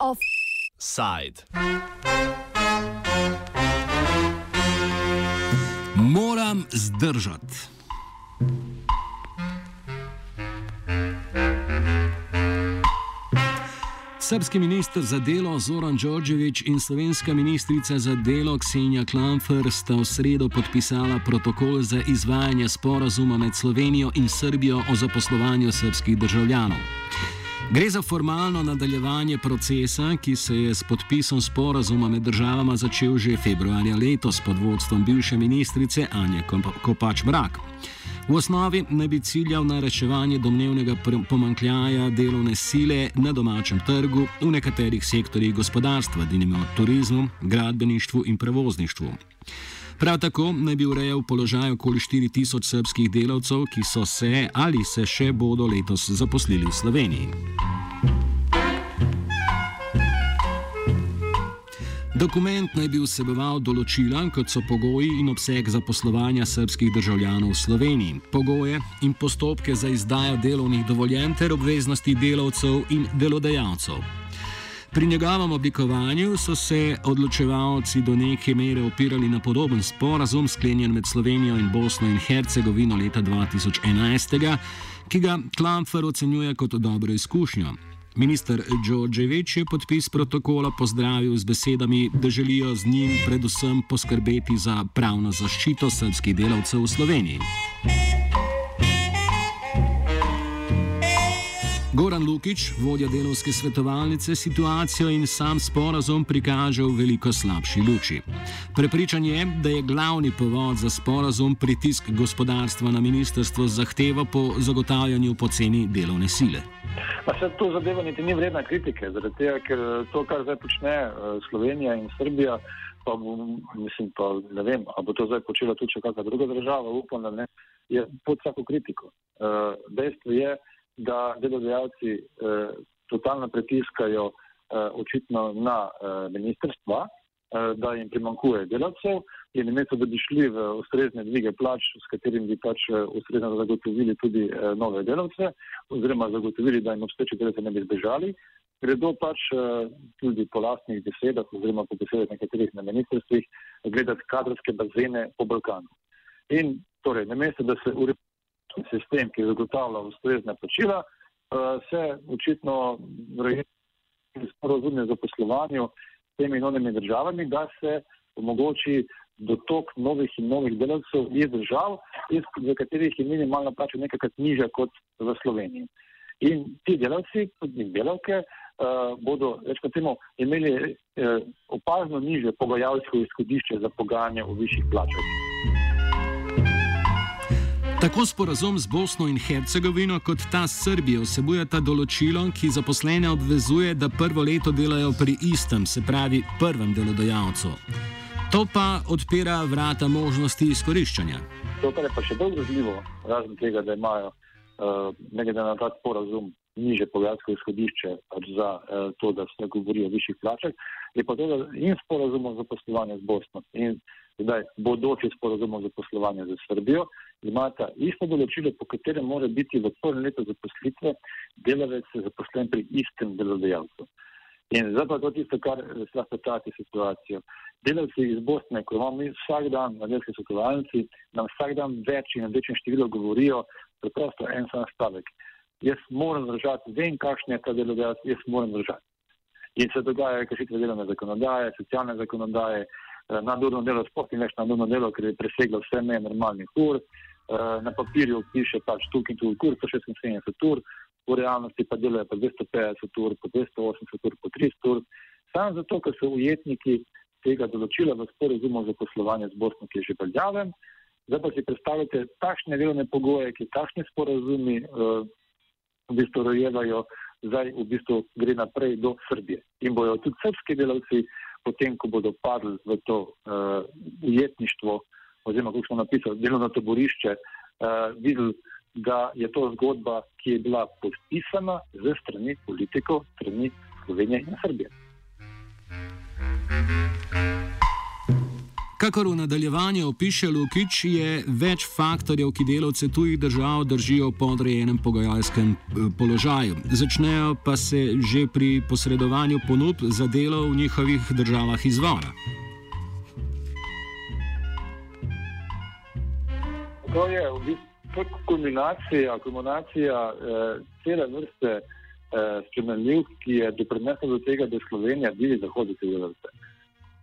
Offside. Srpski minister za delo Zoran Đorđević in slovenska ministrica za delo Ksenija Klamfer sta v sredo podpisala protokol za izvajanje sporazuma med Slovenijo in Srbijo o zaposlovanju srpskih državljanov. Gre za formalno nadaljevanje procesa, ki se je s podpisom sporazuma med državama začel že februarja letos pod vodstvom bivše ministrice Anje Kopač Mrak. V osnovi naj bi ciljal na reševanje domnevnega pomankljaja delovne sile na domačem trgu v nekaterih sektorjih gospodarstva, denimo turizmu, gradbeništvu in prevozništvu. Prav tako naj bi urejal položaj okoli 4000 srpskih delavcev, ki so se ali se še bodo letos zaposlili v Sloveniji. Dokument naj bi vseboval določila, kot so pogoji in obseg zaposlovanja srpskih državljanov v Sloveniji, pogoje in postopke za izdajo delovnih dovoljenj ter obveznosti delavcev in delodajalcev. Pri njegovem oblikovanju so se odločevalci do neke mere opirali na podoben sporazum sklenjen med Slovenijo in Bosno in Hercegovino leta 2011, ki ga Klamfer ocenjuje kot dobro izkušnjo. Minister Đorđević je podpis protokola pozdravil z besedami, da želijo z njim predvsem poskrbeti za pravno zaščito srpskih delavcev v Sloveniji. Goran Lukič, vodja delovske svetovalnice, situacijo in sam sporazum prikaže v veliko slabši luči. Prepričan je, da je glavni povod za sporazum pritisk gospodarstva na ministrstvo zahteva po zagotavljanju poceni delovne sile. Pa se to zadeva niti ni vredna kritike, zaradi tega, ker to, kar zdaj počne eh, Slovenija in Srbija, pa bo, mislim, pa ne vem, ali bo to zdaj počela tudi kakšna druga država, upam, da ne, je pod vsako kritiko. Uh, dejstvo je, da delodajalci uh, totalno pritiskajo uh, očitno na uh, ministrstva, Eh, da jim primankuje delavcev in namesto, da bi šli v ustrezne dvige plač, s katerim bi pač eh, ustrezno zagotovili tudi eh, nove delavce oziroma zagotovili, da jim obstoječi delavci ne bi zbežali, gredo pač tudi po lastnih besedah oziroma po besedah nekaterih na ministrstvih gledati kadrovske bazene po Balkanu. In torej, namesto, da se urepi sistem, ki zagotavlja ustrezne plačila, se očitno rejeti sporozume za poslovanju temi novimi državami, da se omogoči dotok novih in novih delavcev iz držav, iz, v katerih je minimalna plača nekajkrat nižja kot v Sloveniji. In ti delavci, tudi delavke, uh, bodo kot temu imeli uh, opazno nižje pogajalsko izhodišče za pogajanje o višjih plačah. Tako sporazum z Bosno in Hercegovino kot ta s Srbijo vsebujeta določilo, ki zaposlene obvezuje, da prvo leto delajo pri istem, se pravi prvem delodajalcu. To pa odpira vrata možnosti izkoriščanja. To pa je pa še bolj razljivo, razen tega, da imajo uh, ne glede na ta sporazum niže pogajalsko izhodišče pač za uh, to, da se govori o višjih plačah, je pa to, da in sporazum o zaposlovanju z Bosno in zdaj bodoči sporazum o zaposlovanju z Srbijo imata isto določilo, po katerem mora biti v prvem letu zaposlitve delavec zaposlen pri istem delodajalcu. In zdaj pa to tisto, kar se lahko trati situacijo. Delavci iz Bosne, ko imamo mi vsak dan na delski svetovalnici, nam vsak dan več in večjem številu govorijo preprosto en sam stavek. Jaz moram držati, vem, kakšen je ta delodajalec, jaz moram držati. In se dogajajo kršitve delovne zakonodaje, socialne zakonodaje, nadurno delo, sploh ni več nadurno delo, ker je preseglo vse meje normalnih ur, Eh, na papirju piše pač tukaj in tukaj, ur, po 76 ur, v realnosti pa delajo po 250 ur, po 280 ur, po 300 ur. Samo zato, ker so ujetniki tega določila v sporozumu za poslovanje z Bosno, ki je že veljaven. Zdaj pa si predstavljate takšne delovne pogoje, ki takšni sporazumi uh, v bistvu rojevajo, zdaj v bistvu gre naprej do Srbije. In bojo tudi srpski delavci, potem ko bodo padli v to uh, ujetništvo, oziroma kako smo napisali, delovno taborišče, uh, videli, da je to zgodba, ki je bila podpisana ze strani politikov, strani Slovenije in Srbije. Kakor v nadaljevanju opiše Lukič, je več faktorjev, ki delavce tujih držav držijo v podrejenem pogajalskem eh, položaju. Začnejo pa se že pri posredovanju ponudb za delo v njihovih državah izvora. To je v bistvu kombinacija, kombinacija eh, cele vrste eh, spremenljivk, ki je doprinesla do tega, da Slovenija vidi zahod od tega vrste.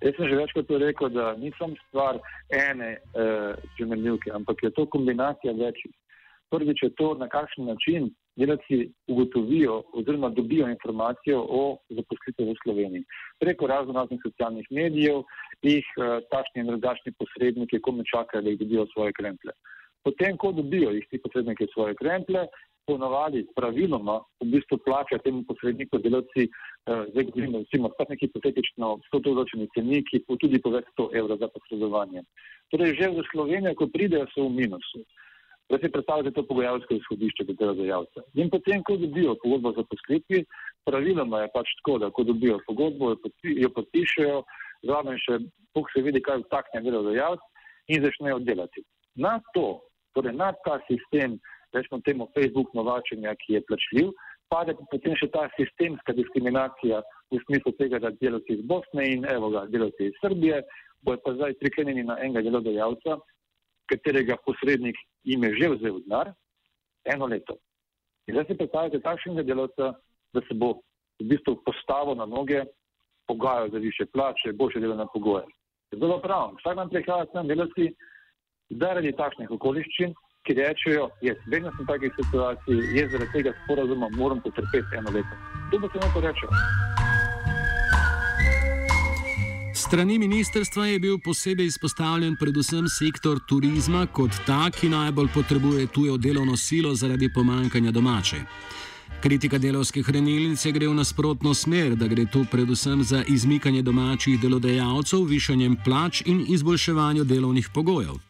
Jaz sem že večkrat rekel, da ni samo stvar ene uh, spremenljivke, ampak je to kombinacija večjih. Prvič je to, na kakšen način delavci ugotovijo oziroma dobijo informacijo o zaposlitvi v Sloveniji. Preko razno raznih socialnih medijev jih uh, takšni in drugačni posredniki kome čakajo, da jih dobijo svoje kremple. Potem, ko dobijo jih ti posredniki svoje kremple, ponovadi praviloma v bistvu plača temu posredniku delavci, eh, zdaj govorimo recimo spet neki hipotetično, so to določeni ceniki, tudi po več 100 evrov za posredovanje. Torej, že v Slovenijo, ko pridejo, so v minusu. Da si predstavljate to pogajalsko izhodišče do delodajalca. In potem, ko dobijo pogodbo za posklepki, praviloma je pač tako, da ko dobijo pogodbo, jo podpišejo, zraven še pok se vidi, kaj vtakne delodajalc in začnejo delati. Na to, torej na ta sistem, rečemo temu Facebook novačenja, ki je plačljiv, pade pa potem še ta sistemska diskriminacija v smislu tega, da delavci iz Bosne in evo ga, delavci iz Srbije bojo pa zdaj priklenjeni na enega delodajalca, katerega posrednik jim je že vzel denar eno leto. In zdaj si predstavljate takšnega delavca, da se bo v bistvu postavil na noge, pogajal za više plače, boljše delovne pogoje. Zelo prav, vsak dan prihajajo tam delavci zaradi takšnih okoliščin, ki rečejo, jaz vedno sem v takej situaciji, jaz zaradi tega sporazuma moram potrpeti eno leto. To bo samo to rečejo. Strani ministrstva je bil posebej izpostavljen predvsem sektor turizma kot ta, ki najbolj potrebuje tujo delovno silo zaradi pomankanja domače. Kritika delovske hranilnice gre v nasprotno smer, da gre tu predvsem za izmikanje domačih delodajalcev, višanjem plač in izboljševanje delovnih pogojev.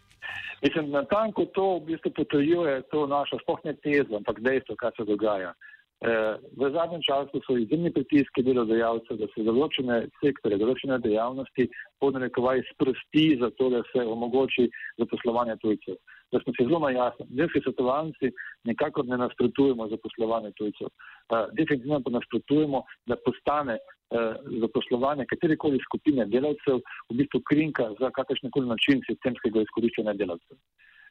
Mislim, na tanko to v bistvu potrjuje to našo spohne tezo, ampak dejstvo, kaj se dogaja. E, v zadnjem času so izjemni pritiski delodajalcev, da se določene sektore, določene dejavnosti podnarekovaj sprosti za to, da se omogoči zaposlovanje tujcev. Da smo se zelo najjasni, delski svetovalci nikakor ne nasprotujemo zaposlovanje tujcev. E, definitivno pa nasprotujemo, da postane Eh, zaposlovanja katerekoli skupine delavcev v bistvu krinka za kakršnikoli način sistemskega izkoriščanja delavcev.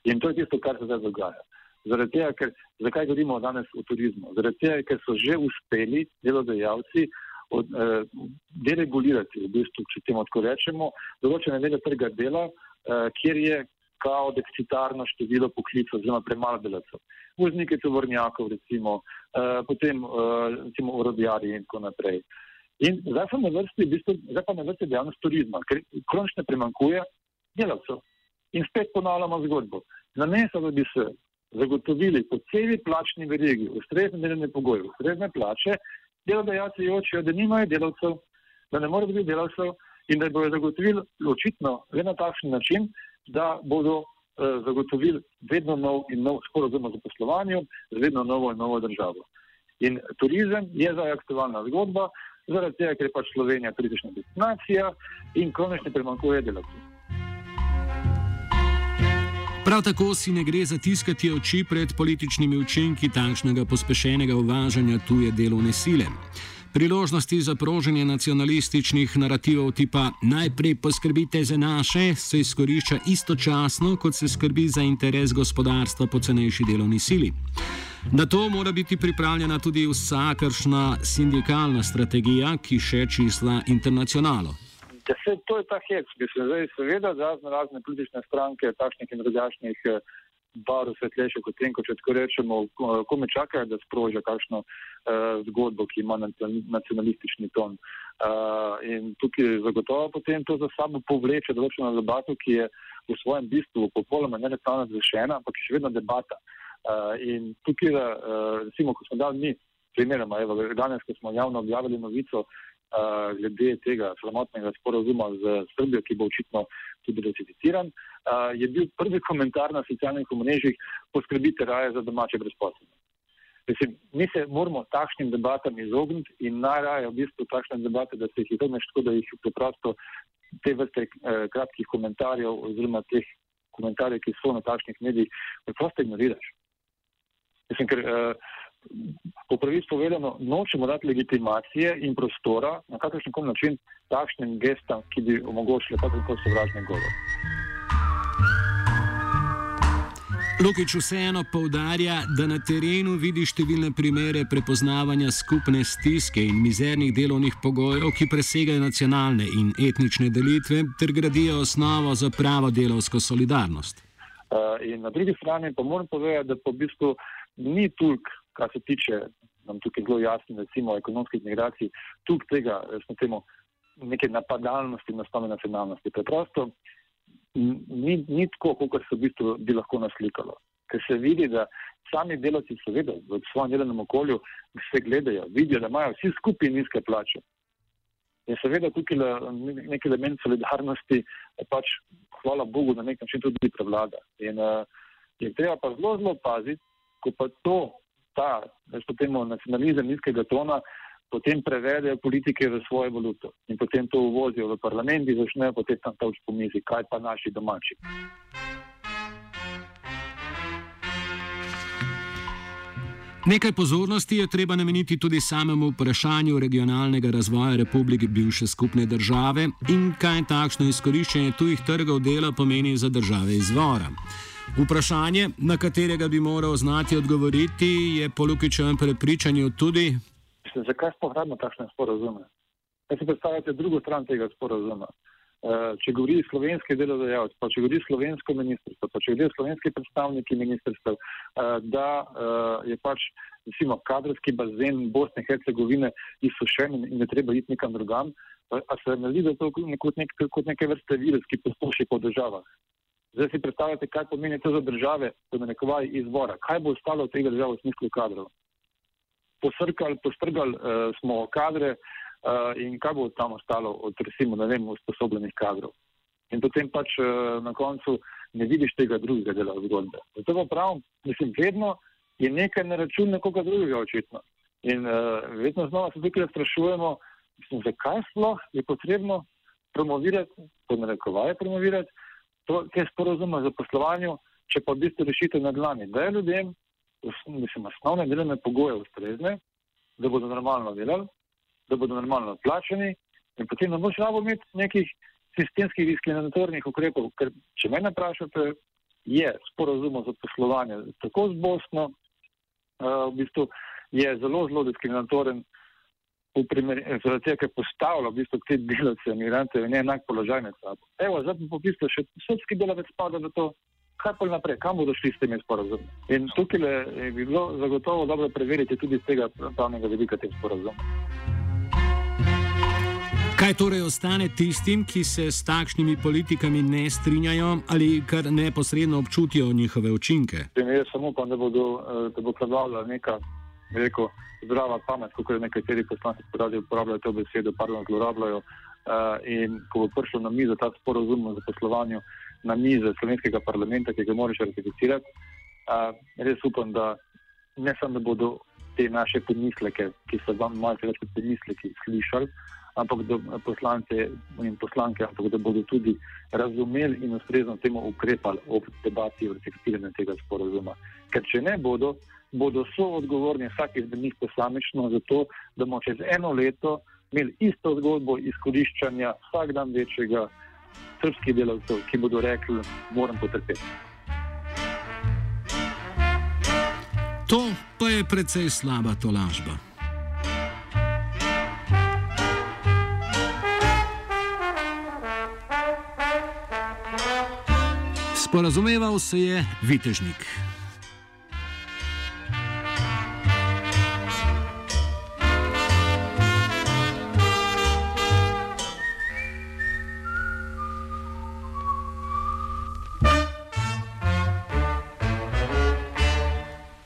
In to je tisto, kar se zdaj dogaja. Zaradi tega, ker, zakaj govorimo danes o turizmu? Zaradi tega, ker so že uspeli delodajalci od, eh, deregulirati, v bistvu, če temu tako rečemo, določene dele trga dela, eh, kjer je kao deficitarno število poklicov oziroma premalo delavcev. Voznike tovornjakov, recimo, eh, potem eh, recimo orodjarji in tako naprej. Eh, In zdaj pa na vrsti, v bistvu, zdaj pa na vrsti dejavnost turizma, ker kronično primankuje delavcev. In spet ponavljamo zgodbo. Namesto, da bi se zagotovili po celi plačni verigi, ustrezne delovne pogoje, ustrezne plače, delodajalci jočijo, da nimajo delavcev, da ne morejo biti delavcev in da bodo zagotovili očitno le na takšen način, da bodo uh, zagotovili vedno nov in nov sporozum o zaposlovanju z vedno novo in novo državo. In turizem je zdaj aktualna zgodba, zaradi tega, ker je pač Slovenija turistična destinacija in kronično primankuje delavcev. Prav tako si ne gre zatiskati oči pred političnimi učinki takšnega pospešenega uvažanja tuje delovne sile. Priložnosti za proženje nacionalističnih narativov tipa najprej poskrbite za naše se izkorišča istočasno, kot se skrbi za interes gospodarstva po cenejši delovni sili. Na to mora biti pripravljena tudi vsakršna sindikalna strategija, ki še čisla internacionalo. Ja, se, to je ta hec, ki se zdaj seveda razne, razne politične stranke, takšnih in drugačnih eh, barv svetlejše kot tem, ko če tako rečemo, kome čakajo, da sprožijo kakšno uh, zgodbo, ki ima nacionalistični ton. Uh, in tukaj zagotovo potem to za sabo povleče določeno debato, ki je v svojem bistvu popolnoma nerestavno zrešena, ampak je še vedno debata. Uh, Uh, in tukaj, uh, recimo, ko smo dali mi, primeroma, evo, danes, ko smo javno objavili novico uh, glede tega sramotnega sporozuma z Srbijo, ki bo očitno tudi ratificiran, uh, je bil prvi komentar na socialnih omrežjih: poskrbite raje za domače brezposobne. Mislim, mi se moramo takšnim debatam izogniti in najraje v bistvu takšne debate, da se jih izogneš tako, da jih preprosto te vrste eh, kratkih komentarjev oziroma teh komentarjev, ki so na takšnih medijih, preprosto ignoriraš. Mislim, ker eh, po pravici povedano, nočemo dati legitimacije in prostora na kakršen koli način takšnim gestam, ki bi omogočili kakršen koli sovražni govor. Lukič vseeno povdarja, da na terenu vidi številne primere prepoznavanja skupne stiske in mizernih delovnih pogojev, ki presegajo nacionalne in etnične delitve ter gradijo osnovo za pravo delovsko solidarnost. Uh, na drugi strani pa moram povedati, da po v bistvu ni tulk, kar se tiče, nam tukaj zelo jasno, recimo ekonomskih migracij, tulk tega, smo temu neke napadalnosti na stome nacionalnosti. Preprosto ni, ni tako, kot se v bistvu bi lahko naslikalo. Ker se vidi, da sami delavci, seveda, v svojem delovnem okolju se gledajo, vidijo, da imajo vsi skupaj nizke plače. In seveda tukaj nek element solidarnosti, pač, hvala Bogu, na nek način tudi prevlada. In uh, je treba pa zelo, zelo paziti, ko pa to, ta, se temu nacionalizem nizkega tona, potem prevedejo politike v svojo valuto in potem to uvozijo v parlament in začnejo potem tam toč po mizi, kaj pa naši domači. Nekaj pozornosti je treba nameniti tudi samemu vprašanju regionalnega razvoja republike bivše skupne države in kaj takšno izkoriščanje tujih trgov dela pomeni za države izvora. Vprašanje, na katerega bi moral znati odgovoriti, je po Lukičevem prepričanju tudi Mislim, zakaj smo hradno takšne sporozume? Kaj si predstavljate drugo stran tega sporozuma? Uh, če govori slovenski delodajalec, pa če govori slovensko ministrstvo, pa če govori slovenski predstavniki ministrstva, uh, da uh, je pač recimo kadrovski bazen Bosne in Hercegovine izsušen in ne treba iti nekam drugam, a se ne zdi, da je to kot, nek, kot neke vrste virus, ki posluši po državah. Zdaj si predstavljate, kaj pomeni to za države, da ne nekovaj izvora. Kaj bo ostalo od tega države v smislu kadrov? posrkali, postrgali uh, smo kadre uh, in kaj bo tam ostalo od, recimo, ne vem, usposobljenih kadrov. In potem pač uh, na koncu ne vidiš tega drugega dela zgodbe. Zato pa pravim, mislim, vedno je nekaj na račun nekoga drugega očitno. In uh, vedno znova se tukaj sprašujemo, mislim, zakaj sploh je potrebno promovirati, podnarekovaje promovirati, te sporozume za poslovanju, če pa v bistvu rešitev na dlani. Da je ljudem mislim, osnovne delovne pogoje ustrezne, da bodo normalno delali, da bodo normalno plačeni in potem ne boš rabo imeti nekih sistemskih diskriminatornih ukrepov, ker če me vprašate, je sporozum za poslovanje tako z Bosno, uh, v bistvu je zelo, zelo diskriminatoren. Tega, ker postavlja v bistvu te delavce, imigrante v neenak položaj med sabo. Evo, zdaj pa v bistvu še srpski delavec spada v to, kaj pa naprej, kam bodo šli s temi sporazumi. In tukaj bi bilo zagotovo dobro preveriti tudi z tega pravnega vidika teh sporazumov. Kaj torej ostane tistim, ki se s takšnimi politikami ne strinjajo ali kar neposredno občutijo njihove učinke? Jaz samo upam, da, bodo, eh, da bo prevladala neka rekel, zdrava pamet, kot je nekateri poslanci poradi uporabljajo to besedo, pardon, zlorabljajo. Uh, in ko bo prišel na mizo ta sporozum o zaposlovanju, na mize slovenskega parlamenta, ki ga moraš ratificirati. Uh, res upam, da ne samo da bodo te naše pomisleke, ki so vam malce več kot pomisleki, slišali, ampak da poslance in poslanke, ampak da bodo tudi razumeli in ustrezno temu ukrepali ob debati o ratificiranju tega sporozuma. Ker če ne bodo, bodo so odgovorni vsak izmed njih posamično za to, da bomo čez eno leto imeli isto zgodbo izkoriščanja vsak dan večjega srpskih delavcev, ki bodo rekli, moram potrpeti. To pa je precej slaba tolažba. Sporazumeval se je Vitežnik.